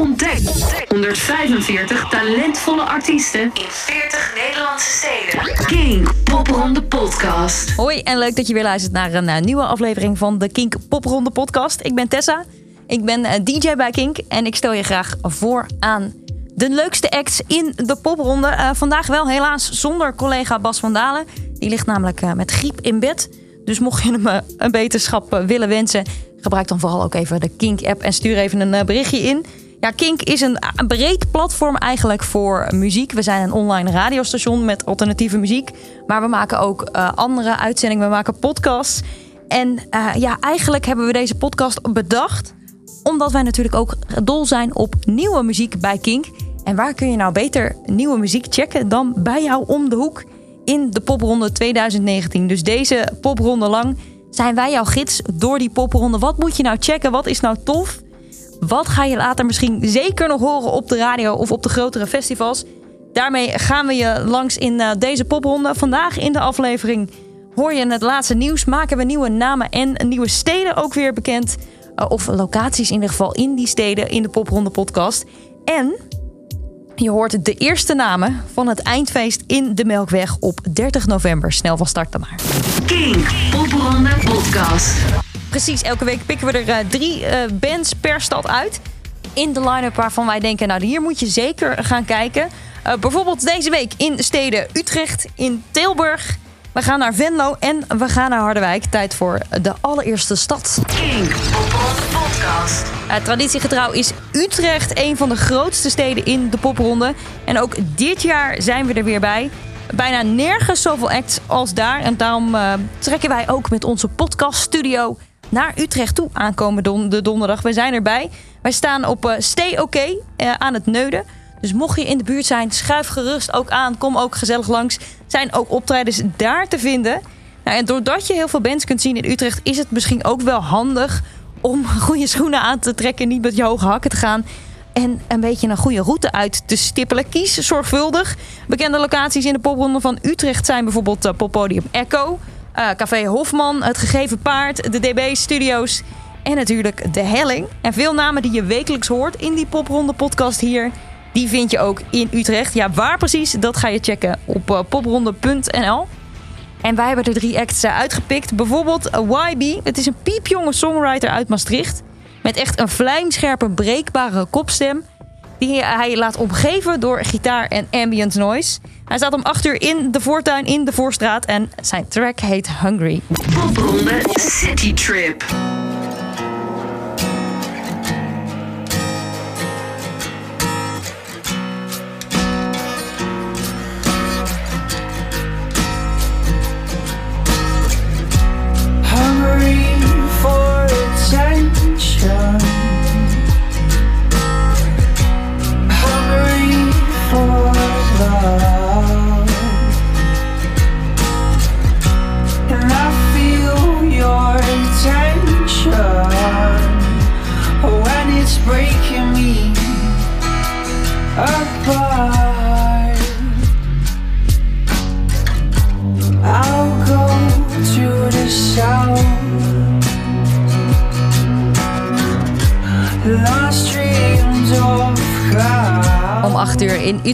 Ontdek 145 talentvolle artiesten in 40 Nederlandse steden. King Popronde Podcast. Hoi en leuk dat je weer luistert naar een eh, nieuwe aflevering van de Kink Popronde podcast. Ik ben Tessa, ik ben eh, DJ bij Kink en ik stel je graag voor aan de leukste acts in de popronde. Eh, vandaag wel helaas zonder collega Bas van Dalen. Die ligt namelijk met griep in bed. Dus mocht je hem een beterschap willen wensen, gebruik dan vooral ook even de Kink-app en stuur even een berichtje in. Ja, Kink is een, breed platform eigenlijk voor muziek. We zijn een online radiostation met alternatieve muziek. Maar we maken ook eh, andere uitzendingen. We maken podcasts. En eh, ja, eigenlijk hebben we deze podcast bedacht omdat wij natuurlijk ook dol zijn op nieuwe muziek bij Kink. En waar kun je nou beter nieuwe muziek checken dan bij jou om de hoek in de popronde 2019. Dus deze popronde lang zijn wij jouw gids door die popronde. Wat moet je nou checken? Wat is nou tof? Wat ga je later misschien zeker nog horen op de radio of op de grotere festivals? Daarmee gaan we je langs in eh, deze popronde. Vandaag in de aflevering hoor je het laatste nieuws. Maken we nieuwe namen en nieuwe steden ook weer bekend. Uh, of locaties in ieder geval in die steden in de popronde podcast. En je hoort de eerste namen van het eindfeest in de Melkweg op 30 november. Snel van start dan maar. King Popronde Podcast. Precies, elke week pikken we er eh, drie eh, bands per stad uit. In de line-up waarvan wij denken, nou hier moet je zeker gaan kijken. Eh, bijvoorbeeld deze week in de steden Utrecht, in Tilburg. We gaan naar Venlo en we gaan naar Harderwijk. Tijd voor de allereerste stad. King Podcast. Traditiegetrouw is Utrecht een van de grootste steden in de popronde. En ook dit jaar zijn we er weer bij. Bijna nergens zoveel acts als daar. En daarom trekken wij ook met onze podcaststudio naar Utrecht toe aankomen don de donderdag. We zijn erbij. Wij staan op eh, Stay OK eh, aan het Neuden. Dus mocht je in de buurt zijn, schuif gerust ook aan. Kom ook gezellig langs. Zijn ook optredens daar te vinden. Nou, en doordat je heel veel bands kunt zien in Utrecht... is het misschien ook wel handig om goede schoenen aan te trekken... niet met je hoge hakken te gaan... en een beetje een goede route uit te stippelen. Kies zorgvuldig. Bekende locaties in de popronde van Utrecht zijn bijvoorbeeld uh, Poppodium Echo... eh, Café Hofman, Het Gegeven Paard, de DB Studios... en natuurlijk De Helling. En veel namen die je wekelijks hoort in die popronde podcast hier... die vind je ook in Utrecht. Ja, waar precies, dat ga je checken op uh, popronde.nl. En wij hebben er drie acts eh, uitgepikt. Bijvoorbeeld eh, YB. Het is een piepjonge songwriter uit Maastricht. Met echt een vlijmscherpe, breekbare kopstem. Die hij laat omgeven door gitaar en ambient noise. Hij staat om 8 uur in de voortuin in de Voorstraat. En zijn track heet Hungry. City Trip.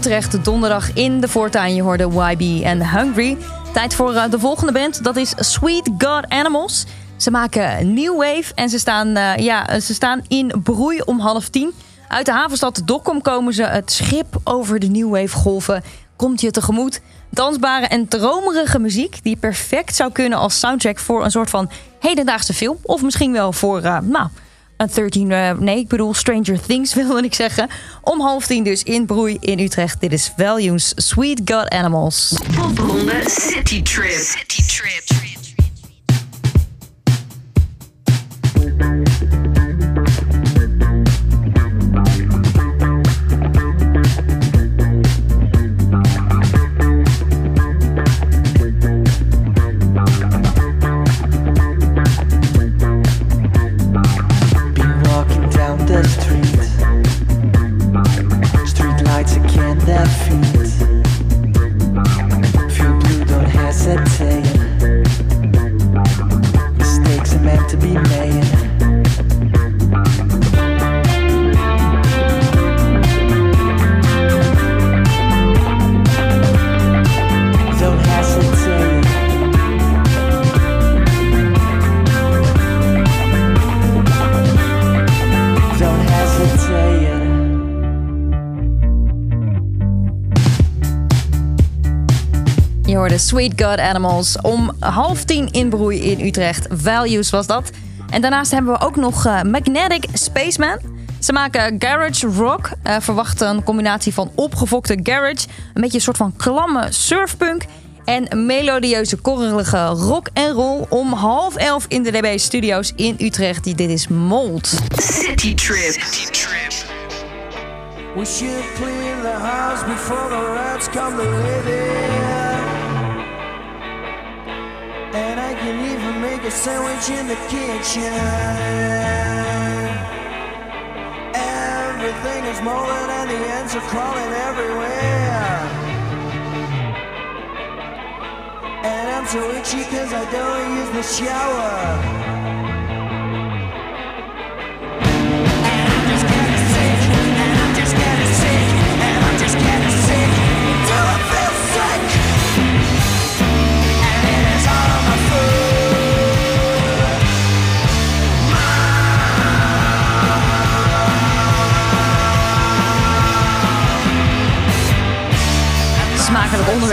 Utrecht, donderdag in de voortuin. Je hoorde YB en Hungry. Tijd voor eh, de volgende band. Dat is Sweet God Animals. Ze maken New Wave en ze staan, eh, ja, ze staan in broei om half tien. Uit de havenstad Dokkum komen ze. Het schip over de New Wave golven komt je tegemoet. Dansbare en dromerige muziek die perfect zou kunnen als soundtrack voor een soort van hedendaagse film. Of misschien wel voor, eh, nou, een 13, eh, nee, ik bedoel Stranger Things wilde ik zeggen. Om half tien dus in Broei in Utrecht. Dit is Values Sweet God Animals. Popronde City Trip. City Trip. Je hoorde Sweet God Animals om half tien in Broei in Utrecht. Values was dat. En daarnaast hebben we ook nog eh, Magnetic Spaceman. Ze maken garage rock. Eh, verwacht een combinatie van opgefokte garage, een beetje een soort van klamme surfpunk en melodieuze korrelige rock en roll om half elf in de DB Studios in Utrecht. Dit is Mold. City Trip. We should clean the house before the rats come to live in. A sandwich in the kitchen. Everything is molding and the ants are crawling everywhere. And I'm so itchy cause I don't use the shower.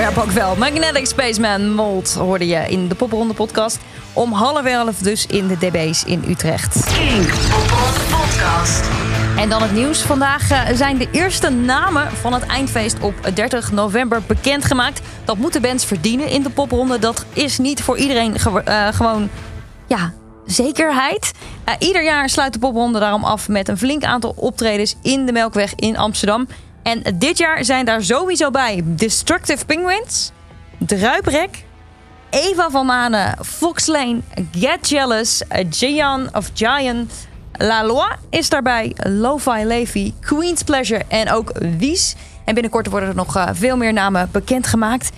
Onderwerp ook wel. Magnetic Spaceman Mold hoorde je in de Popronde podcast. Om half elf dus in de DB's in Utrecht. Kink Popronde Podcast. En dan het nieuws. Vandaag eh, zijn de eerste namen van het eindfeest op 30 november bekendgemaakt. Dat moeten bands verdienen in de popronde. Dat is niet voor iedereen eh, gewoon ja, zekerheid. Eh, ieder jaar sluit de popronde daarom af met een flink aantal optredens in de Melkweg in Amsterdam. En dit jaar zijn daar sowieso bij Destructive Penguins, Druiprek, Eva van Manen, Fox Lane, Get Jealous, Gian of Giant, La Loi is daarbij, Lo-Fi Levi, Queen's Pleasure en ook Wies. En binnenkort worden er nog eh, veel meer namen bekendgemaakt.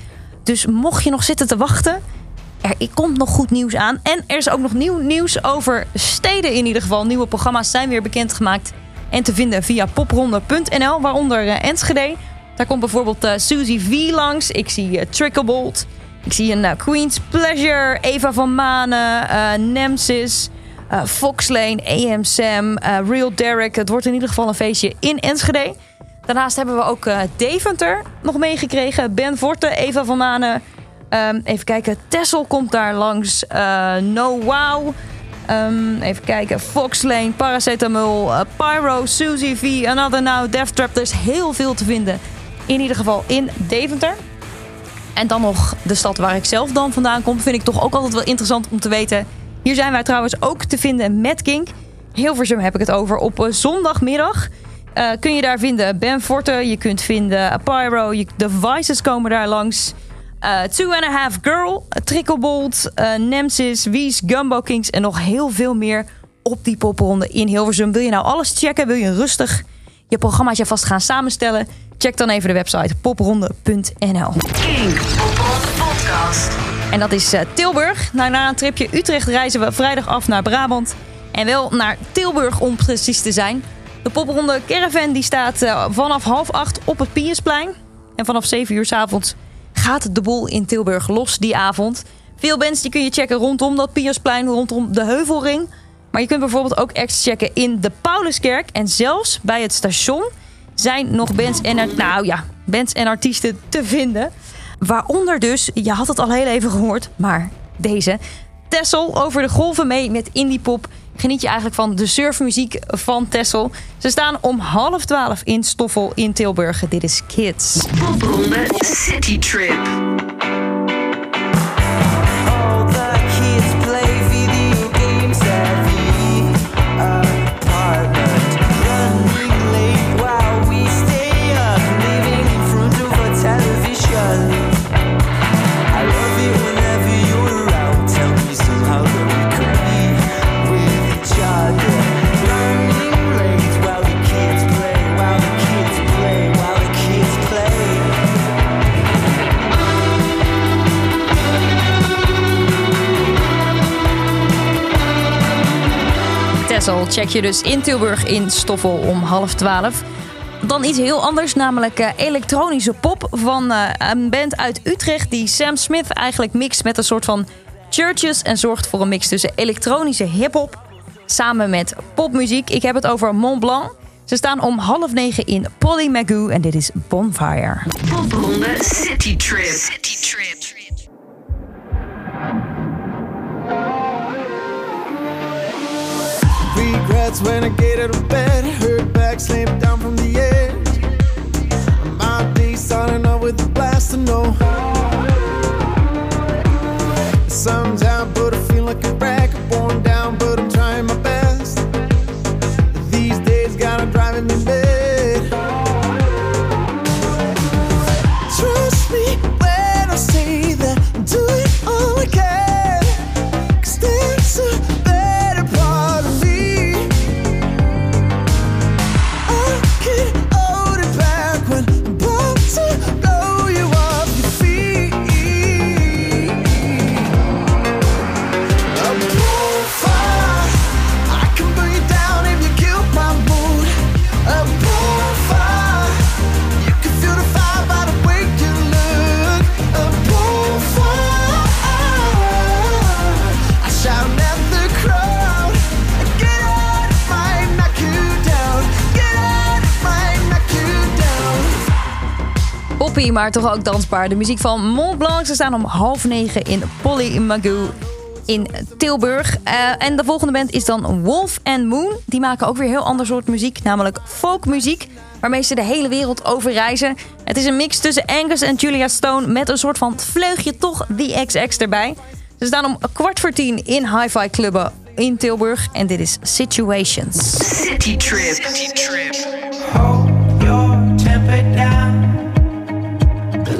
Dus mocht je nog zitten te wachten, er komt nog goed nieuws aan. En er is ook nog nieuw nieuws over steden in ieder geval. Nieuwe programma's zijn weer bekendgemaakt en te vinden via popronde.nl, waaronder eh, Enschede. Daar komt bijvoorbeeld eh, Suzy V langs. Ik zie eh, Tricklebolt. Ik zie een Queen's Pleasure, Eva van Manen, Nemesis, eh, Fox Lane, AM Sam, Real Derek. Het wordt in ieder geval een feestje in Enschede. Daarnaast hebben we ook eh, Deventer nog meegekregen. Ben Forte, Eva van Manen. Ehm, even kijken, Tessel komt daar langs. No Wow. Ehm, even kijken, Fox Lane, Paracetamol, eh, Pyro, Suzy V, Another Now, Death Trap. Er is heel veel te vinden. In ieder geval in Deventer. En dan nog de stad waar ik zelf dan vandaan kom. Vind ik toch ook altijd wel interessant om te weten. Hier zijn wij trouwens ook te vinden met Kink. Hilversum heb ik het over. Op eh, zondagmiddag eh, kun je daar vinden Ben Forte. Je kunt vinden Pyro. De Vices komen daar langs. Eh, Two and a Half Girl, Tricklebolt, eh Nemesis, Wies, Gumbo Kings en nog heel veel meer op die popronde in Hilversum. Wil je nou alles checken? Wil je rustig je programmaatje vast gaan samenstellen? Check dan even de website popronde.nl. Kink Popronde Podcast. En dat is eh, Tilburg. Nou, na een tripje Utrecht reizen we vrijdag af naar Brabant. En wel naar Tilburg om precies te zijn. De popronde caravan die staat eh, vanaf half acht op het Piusplein. En vanaf 7 uur s avonds gaat de boel in Tilburg los die avond. Veel bands die kun je checken rondom dat Piusplein, rondom de Heuvelring. Maar je kunt bijvoorbeeld ook acts checken in de Pauluskerk. En zelfs bij het station zijn nog bands en, nou ja, bands en artiesten te vinden. Waaronder dus, je had het al heel even gehoord, maar deze. Tessel over de golven mee met indie pop. Geniet je eigenlijk van de surfmuziek van Tessel. Ze staan om half twaalf in Stoffel in Tilburg. Dit is Kids. City Trip. Check je dus in Tilburg in Stoffel om half twaalf. Dan iets heel anders, namelijk eh, elektronische pop van eh, een band uit Utrecht die Sam Smith eigenlijk mixt met een soort van churches en zorgt voor een mix tussen elektronische hip-hop samen met popmuziek. Ik heb het over Mont Blanc. Ze staan om half negen in Polly Magoo en dit is Bonfire. Popronde City Trip. City Trip. That's when I get out of bed, heard back, slammed down from the edge. My day starting off with a blast know. Sun's out, but I feel like a wreck. Maar toch ook dansbaar. De muziek van Mont Blanc. Ze staan om half negen in Polly Magoo in Tilburg. Eh, en de volgende band is dan Wolf and Moon. Die maken ook weer heel ander soort muziek, namelijk folkmuziek. Waarmee ze de hele wereld over reizen. Het is een mix tussen Angus en Julia Stone... met een soort van vleugje toch The XX erbij. Ze staan om kwart voor tien in hi-fi clubben in Tilburg. En dit is Situations. City Trip. Hold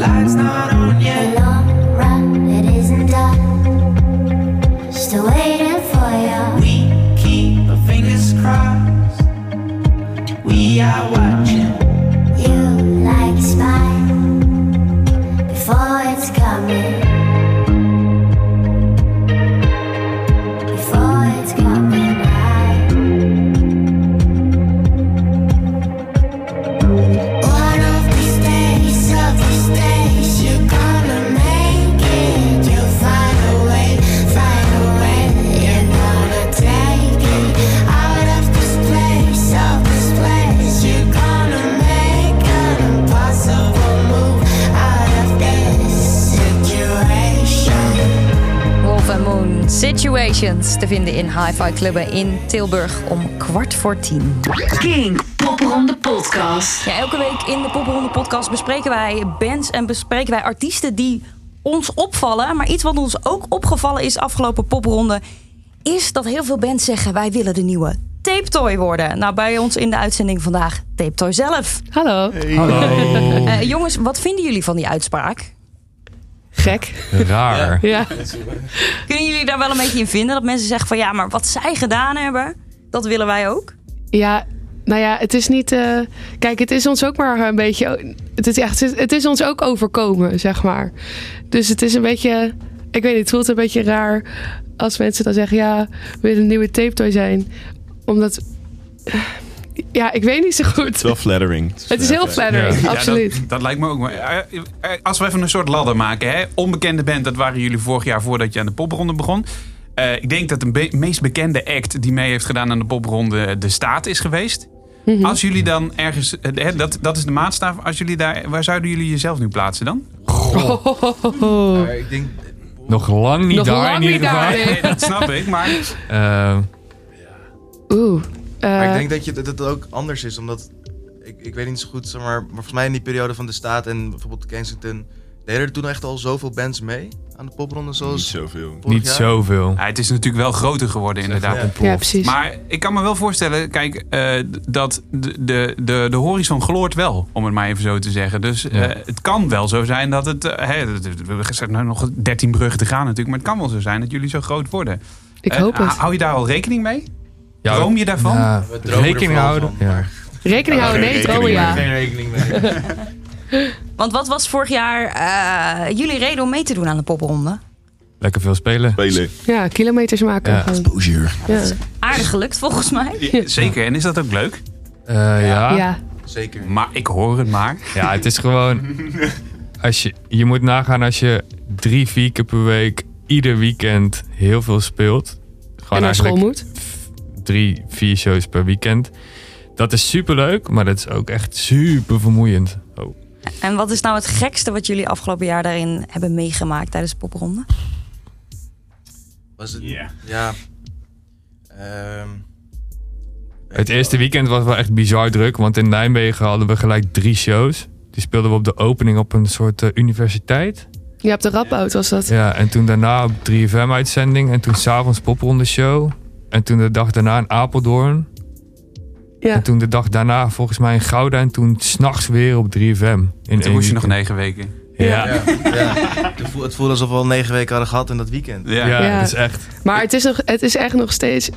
light's not on yet. long run, it isn't done. Still waiting for you. We keep our fingers crossed. We are watching. Situations te vinden in hi-fi clubben in Tilburg om kwart voor tien. King Popronde Podcast. Ja, elke week in de Popronde podcast bespreken wij bands en bespreken wij artiesten die ons opvallen. Maar iets wat ons ook opgevallen is afgelopen popronde... is dat heel veel bands zeggen wij willen de nieuwe Tape Toy worden. Nou, bij ons in de uitzending vandaag Tape Toy zelf. Hallo. Eh, jongens, wat vinden jullie van die uitspraak? Gek. Raar. Ja. Kunnen jullie daar wel een beetje in vinden? Dat mensen zeggen van ja, maar wat zij gedaan hebben, dat willen wij ook. ja, nou ja, het is niet. eh, kijk, het is ons ook maar een beetje. Het is, echt, het is ons ook overkomen, zeg maar. Dus het is een beetje. Ik weet niet, het voelt een beetje raar als mensen dan zeggen: ja, we willen een nieuwe tape toy zijn. Omdat. Ja, ik weet niet zo goed. Het is wel flattering. Het is heel flattering, Ja. absoluut. Ja, dat, dat lijkt me ook. Maar, eh, eh, als we even een soort ladder maken. Hè? Onbekende band, dat waren jullie vorig jaar voordat je aan de popronde begon. Eh, ik denk dat de be- meest bekende act die mee heeft gedaan aan de popronde de staat is geweest. Mhm. Als jullie dan ergens, hè, dat, dat is de maatstaf. Als jullie daar, waar zouden jullie jezelf nu plaatsen dan? ik denk... Nog lang niet Nog daar lang in niet ieder geval. nee. Dat snap ik. Maar Eh, Oeh. Eh, Maar ik denk dat, je, dat het ook anders is, omdat... Ik, ik weet niet zo goed, zeg maar, maar volgens mij in die periode van de staat en bijvoorbeeld Kensington... deden er toen echt al zoveel bands mee aan de popronde zoals Niet zoveel. niet jaar? zoveel. ja, het is natuurlijk wel groter geworden inderdaad. Ja. ja, precies. Maar ik kan me wel voorstellen, kijk, eh, dat de, de, de, de horizon gloort wel, om het maar even zo te zeggen. Dus eh, Ja. het kan wel zo zijn dat het. eh, hè, we zijn nou nog 13 bruggen te gaan natuurlijk, maar het kan wel zo zijn dat jullie zo groot worden. ik Eh, hoop het. Hou je daar al rekening mee? Ja, Droom je daarvan? Ja, We dromen rekening houden. van, Ja. maar- Rekening houden, nee, dromen ja. Geen rekening mee. Want wat was vorig jaar eh, jullie reden om mee te doen aan de popronde? Lekker veel spelen. Spelen. Ja, kilometers maken. Ja. Exposure. Ja. Aardig gelukt volgens mij. Ja, zeker, en is dat ook leuk? Eh, ja. ja. Zeker. Maar ik hoor het maar. Ja, het is gewoon. Als je, je moet nagaan als je drie, vier keer per week, ieder weekend heel veel speelt. Gewoon En naar school eigenlijk moet. Drie, vier shows per weekend. Dat is super leuk, maar dat is ook echt super vermoeiend. Oh. En wat is nou het gekste wat jullie afgelopen jaar daarin hebben meegemaakt tijdens de popronde? Was het? Ja. Ja. Ehm, Het eerste weekend was wel echt bizar druk, want in Nijmegen hadden we gelijk drie shows. Die speelden we op de opening op een soort eh, universiteit. Ja, op de Radboud was dat. Ja, en toen daarna op 3FM-uitzending. En toen s'avonds popronde show. En toen de dag daarna in Apeldoorn. Ja. En toen de dag daarna volgens mij in Gouda. En toen s'nachts weer op 3FM. In Toen moest je nog negen weken. Ja, Ja, ja. Het voelde- Het voelde alsof we al negen weken hadden gehad in dat weekend. Ja. ja, Ja. het is echt. Maar het is, nog, het is echt nog steeds...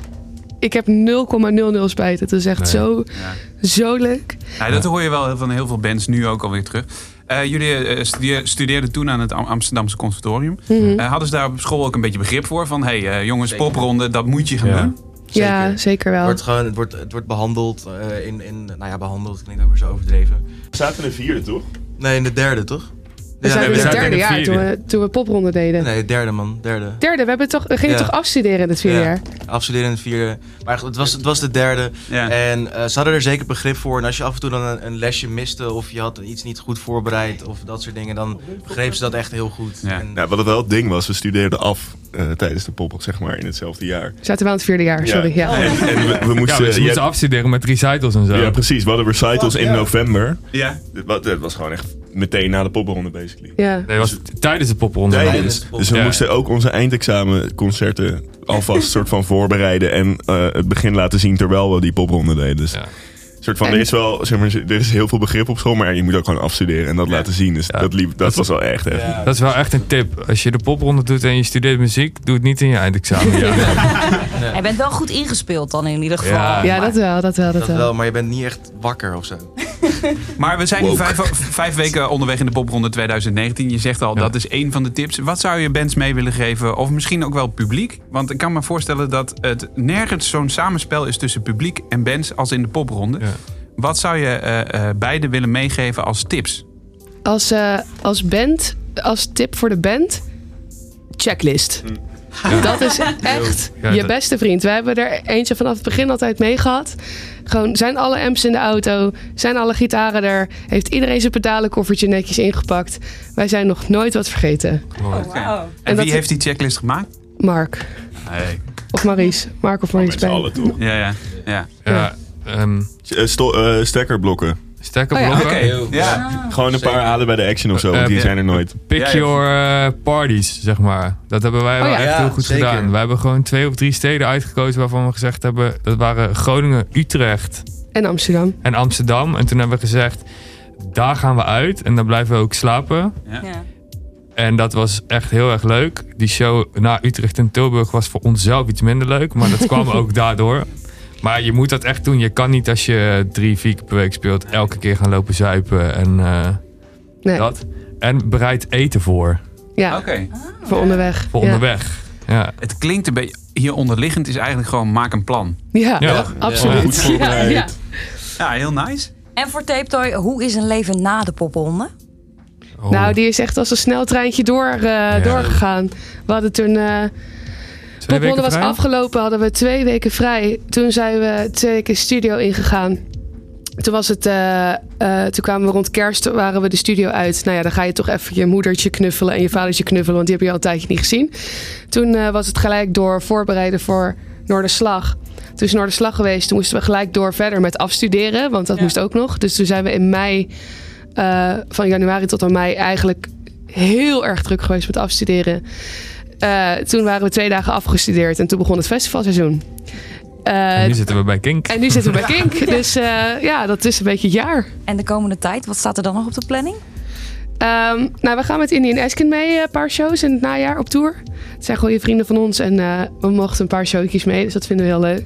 Ik heb 0,00 spijt. Het is echt Nee. zo, Ja. zo leuk. Ja, dat hoor je wel van heel veel bands nu ook alweer terug. Eh, jullie eh, studeer- studeerden toen aan het Am- Amsterdamse Conservatorium. Mhm. Eh, hadden ze daar op school ook een beetje begrip voor? Van, hé hey, eh, jongens, popronde, dat moet je gaan Ja. doen. Ja, Zeker. zeker Het wel. wordt, gewoon, het, wordt, het wordt behandeld eh, in, in... Nou ja, behandeld klinkt ook weer zo overdreven. We zaten in de vierde, toch? Nee, in de derde, toch? We Ja, zijn we in het derde de jaar toen we, toen we popronde deden. Nee, derde man, derde. Derde, we, hebben toch, we gingen Ja. toch afstuderen in het vierde Ja. jaar? Afstuderen in het vierde. Maar goed, het was, het was de derde. Ja. En eh, ze hadden er zeker begrip voor. En als je af en toe dan een, een lesje miste of je had iets niet goed voorbereid of dat soort dingen, dan begreep ze dat echt heel goed. Ja. En, Nou, wat het wel het ding was, we studeerden af eh, tijdens de pop, zeg maar, in hetzelfde jaar. We zaten wel in het vierde jaar, sorry. Ja. En, en we, we Ja, moesten... we ja, moesten afstuderen met recitals en zo. ja, precies. We hadden recitals in november. Ja. Wa- Het was gewoon echt meteen na de popronde, basically. Ja. Nee, dat was tijdens de popronde. Tijdens. Dus we Ja. moesten ook onze eindexamenconcerten alvast soort van voorbereiden en eh, het begin laten zien terwijl we die popronde deden. Dus Ja. Soort van, En- er is wel, zeg maar, er is heel veel begrip op school, maar je moet ook gewoon afstuderen en dat Ja. laten zien. Dus Ja. dat, liep, dat was wel echt echt. Ja. Dat is wel echt een tip. Als je de popronde doet en je studeert muziek, doe het niet in je eindexamen. Ja. Hij bent wel goed ingespeeld dan in ieder geval. Ja. ja, dat wel, dat wel, dat dat wel. maar je bent niet echt wakker of zo. Maar we zijn nu vijf, vijf weken onderweg in de popronde 2019. Je zegt al, Ja. dat is één van de tips. Wat zou je bands mee willen geven? Of misschien ook wel publiek? Want ik kan me voorstellen dat het nergens zo'n samenspel is tussen publiek en bands als in de popronde. Wat zou je eh, eh, beide willen meegeven als tips? Als, eh, als band, als tip voor de band, checklist. Dat is echt je beste vriend. We hebben er eentje vanaf het begin altijd mee gehad. Gewoon, zijn alle amps in de auto? Zijn alle gitaren er? Heeft iedereen zijn pedalenkoffertje netjes ingepakt? Wij zijn nog nooit wat vergeten. Mooi. En, En wie heeft die checklist gemaakt? Mark. Nee. Of Maurice. Mark of bij. allen toch? Ja, ja. ja. Ja, ehm Eh, sto- eh, stekkerblokken. sterke Oh ja. Gewoon een paar halen bij de action of zo, want Eh, die zijn er nooit. Pick your parties, zeg maar. Dat hebben wij Oh wel ja. echt Ja, heel goed zeker. gedaan. We hebben gewoon twee of drie steden uitgekozen waarvan we gezegd hebben... dat waren Groningen, Utrecht En Amsterdam. en Amsterdam. En toen hebben we gezegd, daar gaan we uit en dan blijven we ook slapen. Ja. En dat was echt heel erg leuk. Die show na Utrecht en Tilburg was voor onszelf iets minder leuk. Maar dat kwam ook daardoor. Maar je moet dat echt doen. Je kan niet als je drie, vier keer per week speelt... elke keer gaan lopen zuipen en eh, Nee. dat. En bereid eten voor. Ja, Oké. voor onderweg. Voor Ja. onderweg. Ja. Het klinkt een beetje... Hier onderliggend is eigenlijk gewoon maak een plan. Ja, Ja. absoluut. Ja, ja. Ja, heel nice. En voor Tape Toy, hoe is een leven na de popronde? Oh. Nou, die is echt als een sneltreintje door, eh, doorgegaan. We hadden toen... eh Popronde was vrij? afgelopen, hadden we twee weken vrij. Toen zijn we twee weken studio ingegaan. Toen was het, eh, eh, toen kwamen we rond kerst, waren we de studio uit. Nou ja, dan ga je toch even je moedertje knuffelen en je vadertje knuffelen, want die heb je al een tijdje niet gezien. Toen eh, was het gelijk door voorbereiden voor Noorderslag. Toen is Noorderslag geweest, toen moesten we gelijk door verder met afstuderen, want dat moest ook nog. Dus toen zijn we in mei, van januari tot aan mei, eigenlijk heel erg druk geweest met afstuderen. Eh, toen waren we twee dagen afgestudeerd en toen begon het festivalseizoen. Eh, En nu zitten we bij Kink. en nu zitten we bij Kink. Dus eh, ja, dat is een beetje het jaar. En de komende tijd, wat staat er dan nog op de planning? Ehm, nou, we gaan met Indian Eskin mee eh, een paar shows in het najaar op tour. Het zijn goede vrienden van ons en eh, we mochten een paar showtjes mee. Dus dat vinden we heel leuk.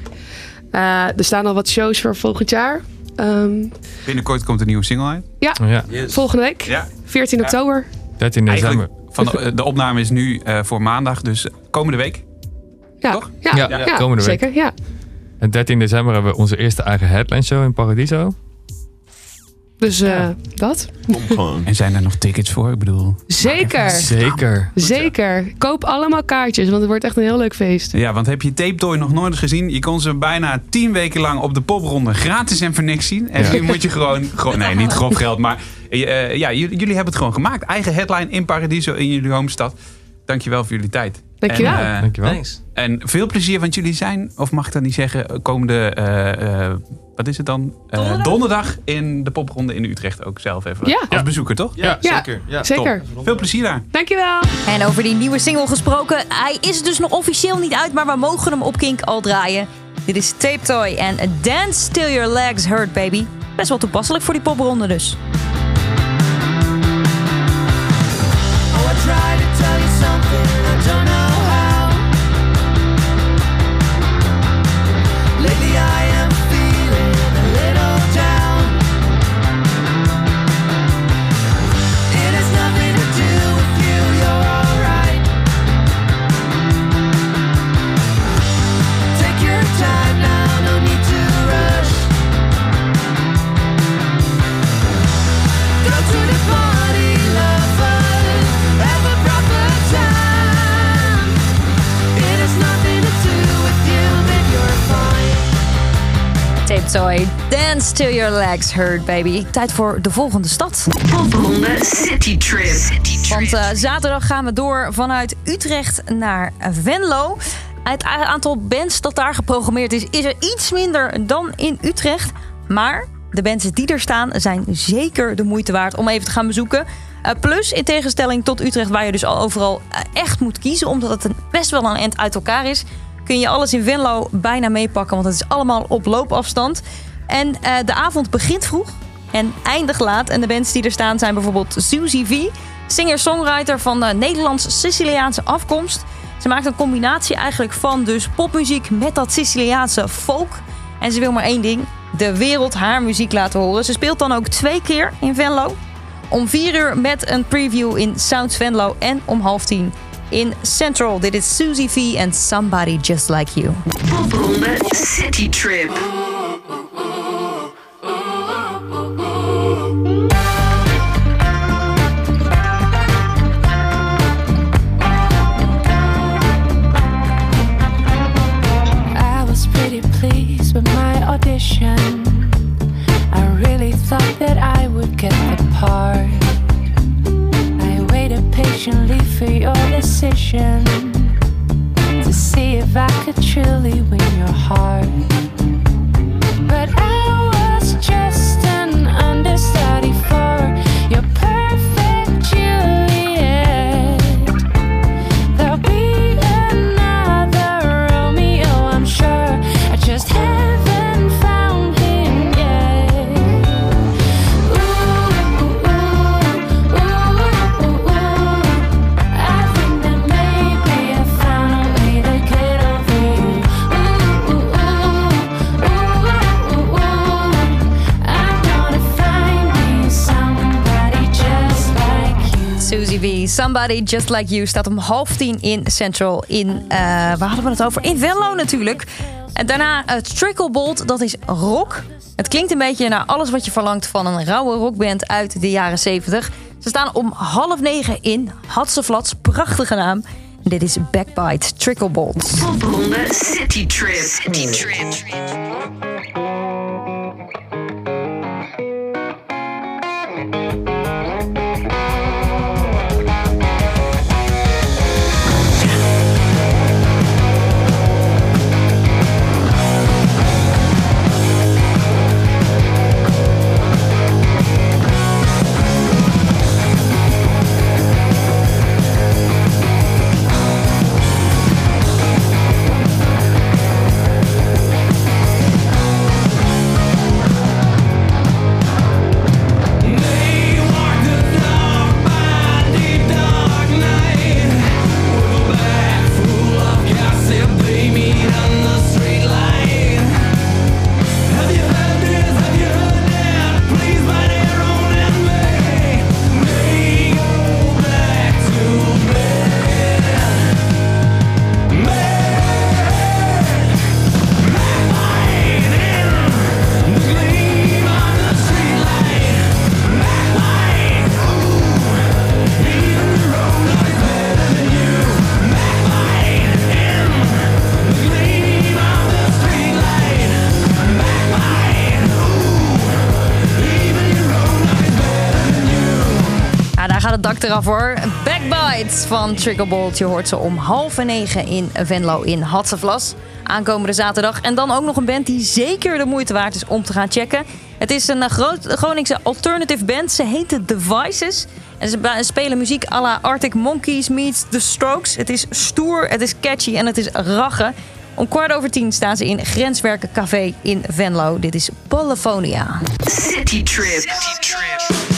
Eh, er staan al wat shows voor volgend jaar. Ehm, Binnenkort komt een nieuwe single uit. ja, Ja, Yes. volgende week. Ja. 14 oktober. 13 december. Van de, de opname is nu eh, voor maandag, dus komende week. Ja, Toch? ja, Ja, ja, komende week. zeker. Ja. En 13 december hebben we onze eerste eigen headline show in Paradiso. Dus eh, dat. En zijn er nog tickets voor? Ik bedoel... Zeker. Zeker. Zeker. Koop allemaal kaartjes, want het wordt echt een heel leuk feest. Ja, want heb je Tape Toy nog nooit gezien? Je kon ze bijna tien weken lang op de popronde gratis en voor niks zien. En Ja. nu moet je gewoon, gewoon... Nee, niet grof geld, maar... eh, ja, jullie, jullie hebben het gewoon gemaakt. Eigen headline in Paradiso in jullie homestad. Dankjewel voor jullie tijd. Dankjewel. En, eh, Dankjewel. Thanks. En veel plezier, want jullie zijn, of mag ik dat niet zeggen, komende, eh, eh, wat is het dan? Donderdag? donderdag in de popronde in Utrecht ook zelf even. Ja. Als bezoeker, toch? Ja, Ja, zeker. Ja, zeker. top. Veel plezier daar. Dankjewel. En over die nieuwe single gesproken. Hij is dus nog officieel niet uit, maar we mogen hem op Kink al draaien. Dit is Tape Toy en Dance Till Your Legs Hurt Baby. Best wel toepasselijk voor die popronde dus. Oh, Dance Till Your Legs Hurt Baby. Tijd voor de volgende stad. Popronde City Trip. Want eh, zaterdag gaan we door vanuit Utrecht naar Venlo. Het aantal bands dat daar geprogrammeerd is, is er iets minder dan in Utrecht. Maar de bands die er staan zijn zeker de moeite waard om even te gaan bezoeken. Eh, plus, in tegenstelling tot Utrecht, waar je dus al overal eh, echt moet kiezen, omdat het een- best wel een eind uit elkaar is, kun je alles in Venlo bijna meepakken, want het is allemaal op loopafstand. En eh, de avond begint vroeg en eindigt laat. En de bands die er staan zijn bijvoorbeeld Suzy V, singer-songwriter van de Nederlands-Siciliaanse afkomst. Ze maakt een combinatie eigenlijk van dus popmuziek met dat Siciliaanse folk. En ze wil maar één ding, de wereld haar muziek laten horen. Ze speelt dan ook twee keer in Venlo. Om vier uur met een preview in Sounds Venlo en om half tien in Central. Dit is Suzy V en Somebody Just Like You. Popronde City Trip. Somebody Just Like You staat om half tien in Central in, eh, waar hadden we het over? In Venlo natuurlijk. En daarna het Tricklebolt, dat is rock. Het klinkt een beetje naar alles wat je verlangt van een rauwe rockband uit de jaren 70. Ze staan om half negen in Hatseflats, prachtige naam. Dit is Backbite Tricklebolt. Popronde City. City Trip. Eraf hoor. Backbites van Triggerbolt. Je hoort ze om half negen in Venlo in Hatseflas. Aankomende zaterdag. En dan ook nog een band die zeker de moeite waard is om te gaan checken. Het is een eh, groot Groningse alternative band. Ze The Devices. En ze spelen muziek à la Arctic Monkeys meets The Strokes. Het is stoer, het is catchy en het is raggen. Om kwart over tien staan ze in Grenswerken Café in Venlo. Dit is Polyphonia. City Trip. Walls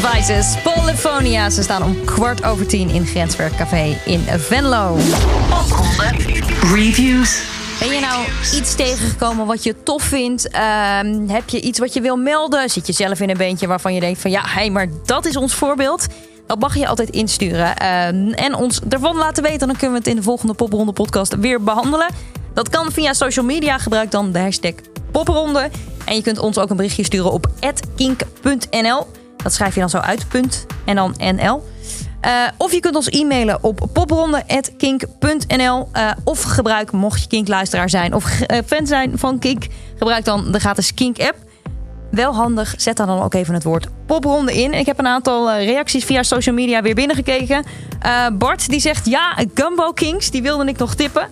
Devices, Polyphonia. Ze staan om kwart over tien in Grenswerk Café in Venlo. Popronde. Reviews. Ben je nou iets tegengekomen wat je tof vindt? Ehm, heb je iets wat je wil melden? Zit je zelf in een beentje waarvan je denkt van ja, hé, maar dat is ons voorbeeld? Dat mag je altijd insturen. Ehm, en ons ervan laten weten. Dan kunnen we het in de volgende Popronde podcast weer behandelen. Dat kan via social media. Gebruik dan de hashtag Popronde. En je kunt ons ook een berichtje sturen op kink.nl. Dat schrijf je dan zo uit, punt, en dan NL. Eh, of je kunt ons e-mailen op popronde.kink.nl. Eh, of gebruik, mocht je Kink-luisteraar zijn of eh, fan zijn van Kink... gebruik dan de gratis Kink-app. Wel handig, zet daar dan ook even het woord popronde in. Ik heb een aantal reacties via social media weer binnengekeken. Bart die zegt ja, Gumbo Kings, die wilde ik nog tippen.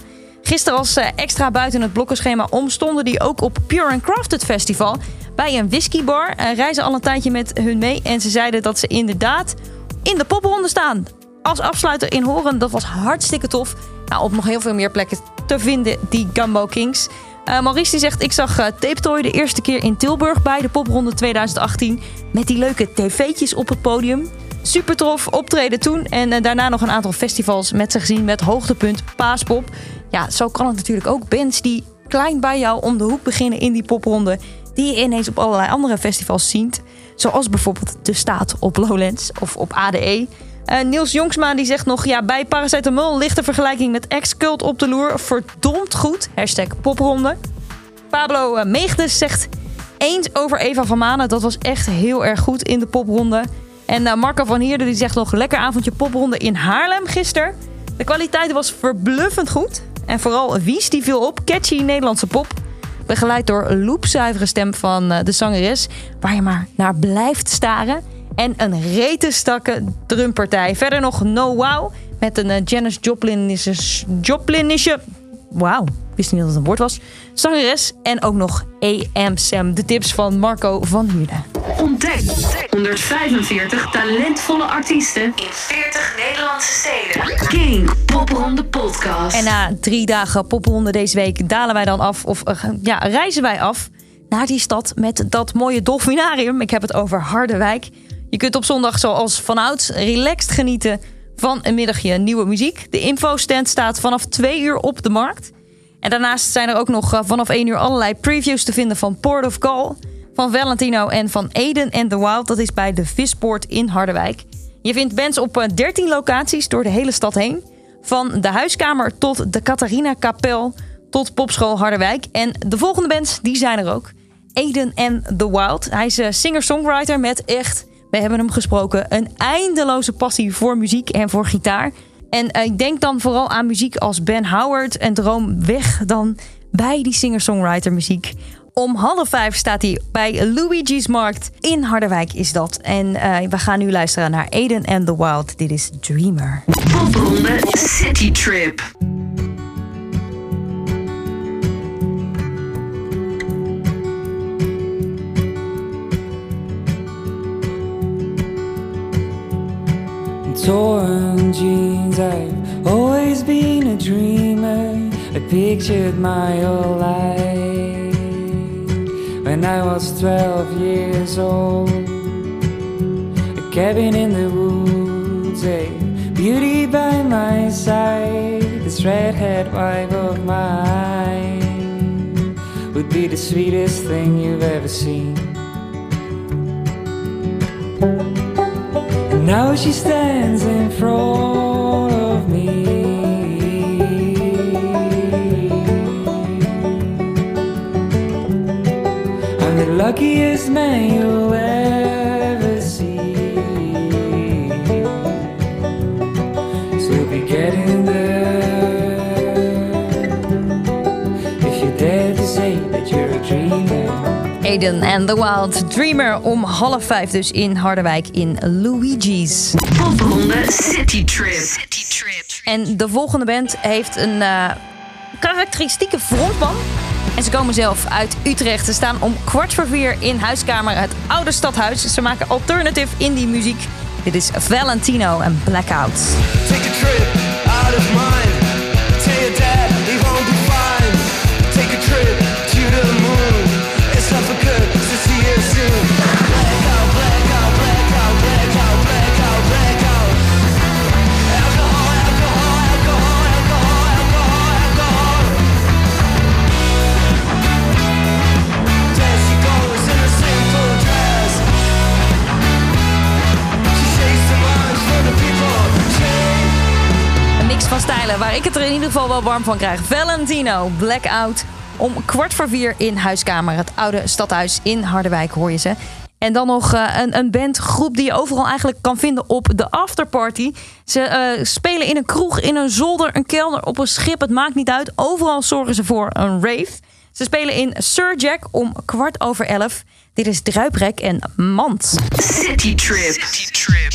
Gisteren eh, extra buiten het blokkenschema om stonden die ook op Pure and Crafted Festival bij een whiskybar. Eh, reizen al een tijdje met hun mee en ze zeiden dat ze inderdaad in de popronde staan. Als afsluiter in Horen, dat was hartstikke tof. Nou, op nog heel veel meer plekken te vinden, die Gumbo Kings. Eh, Maurice die zegt, ik zag eh, Tape Toy de eerste keer in Tilburg bij de popronde 2018. Met die leuke tv'tjes op het podium. Super tof optreden toen. En daarna nog een aantal festivals met zich gezien met hoogtepunt Paaspop. Ja, zo kan het natuurlijk ook. Bands die klein bij jou om de hoek beginnen in die popronde. Die je ineens op allerlei andere festivals ziet. Zoals bijvoorbeeld De Staat op Lowlands of op ADE. Eh, Niels Jongsma die zegt nog... Ja, bij Paracetamol ligt de vergelijking met X-Cult op de loer. Verdomd goed. Hashtag popronde. Pablo eh, Meegdes zegt... Eens over Eva van Manen. Dat was echt heel erg goed in de popronde. En eh, Marco van Heerden die zegt nog... Lekker avondje popronde in Haarlem gisteren. De kwaliteit was verbluffend goed. En vooral Wies die viel op. Catchy Nederlandse pop. Begeleid door een loepzuivere stem van eh, de zangeres. Waar je maar naar blijft staren. En een retenstakke drumpartij. Verder nog No Wow. Met een eh, Janis Joplinische... Joplinische... Wauw, wist niet dat het een woord was. Zangeres. En ook nog AM Sam. De tips van Marco van Huurden. Ontdek 145 talentvolle artiesten in 40 Nederlandse steden. King Popronde Podcast. En na drie dagen popronde deze week dalen wij dan af, of eh, ja, reizen wij af naar die stad met dat mooie dolfinarium. Ik heb het over Harderwijk. Je kunt op zondag zoals vanouds relaxed genieten van een middagje nieuwe muziek. De infostand staat vanaf twee uur op de markt. En daarnaast zijn er ook nog eh, vanaf 1 uur allerlei previews te vinden van Port of Call, van Valentino en van Eden and the Wild. Dat is bij de Vispoort in Harderwijk. Je vindt bands op eh, 13 locaties door de hele stad heen. Van de huiskamer tot de Catharina Kapel tot Popschool Harderwijk. En de volgende bands, die zijn er ook. Eden and the Wild. Hij is eh, singer-songwriter met echt, we hebben hem gesproken, een eindeloze passie voor muziek en voor gitaar. En eh, ik denk dan vooral aan muziek als Ben Howard en Droom Weg dan bij die singer-songwriter muziek. Om half vijf staat hij bij Luigi's Markt in Harderwijk is dat. En eh, we gaan nu luisteren naar Eden and the Wild. Dit is Dreamer. Popronde City Trip. Torn jeans. I've always been a dreamer, I pictured my whole life when I was 12 years old. A cabin in the woods, a beauty by my side. This redhead wife of mine would be the sweetest thing you've ever seen. Now she stands in front of me. I'm the luckiest man you'll ever Aiden and the Wild Dreamer om half vijf dus in Harderwijk in Luigi's. Popronde City Trip. En de volgende band heeft een eh, karakteristieke frontman. En ze komen zelf uit Utrecht. Ze staan om kwart voor vier in huiskamer het oude stadhuis. Ze maken alternative indie muziek. Dit is Valentino en Blackout. Take a trip out of mind. Waar ik het er in ieder geval wel warm van krijg. Valentino, Blackout. Om kwart voor vier in Huiskamer, het oude stadhuis in Harderwijk, hoor je ze. En dan nog eh, een, een bandgroep die je overal eigenlijk kan vinden op de afterparty. Ze eh, spelen in een kroeg, in een zolder, een kelder, op een schip. Het maakt niet uit. Overal zorgen ze voor een rave. Ze spelen in Sir Jack om kwart over elf. Dit is Druiprek en Mand. City Trip. Want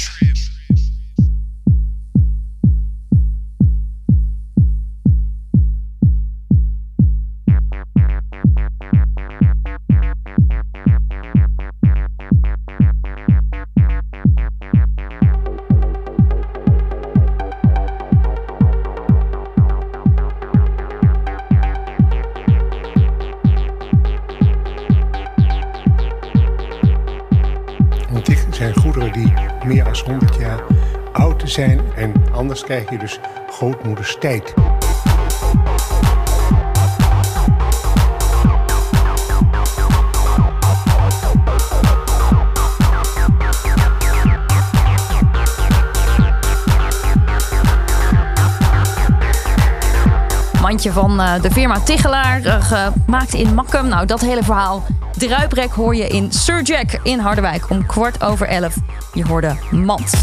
dan 100 jaar oud zijn. En anders krijg je dus grootmoeders tijd. Mandje van eh, de firma Tichelaar, eh, gemaakt in Makkum. Nou, dat hele verhaal. Druiprek hoor je in Sir Jack in Harderwijk om kwart over elf. Je hoorde Mand.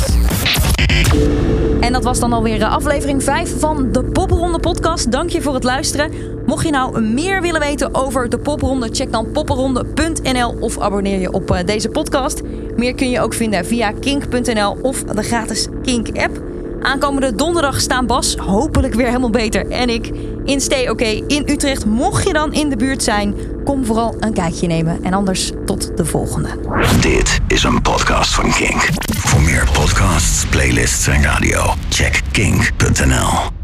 En dat was dan alweer eh, aflevering 5 van de Popronde podcast. Dank je voor het luisteren. Mocht je nou meer willen weten over de Popronde, check dan popronde.nl of abonneer je op eh, deze podcast. Meer kun je ook vinden via kink.nl of de gratis Kink app. Aankomende donderdag staan Bas, hopelijk weer helemaal beter, en ik in Stay OK in Utrecht. Mocht je dan in de buurt zijn, kom vooral een kijkje nemen. En anders tot de volgende. Dit is een podcast van Kink. Voor meer podcasts, playlists en radio, check kink.nl.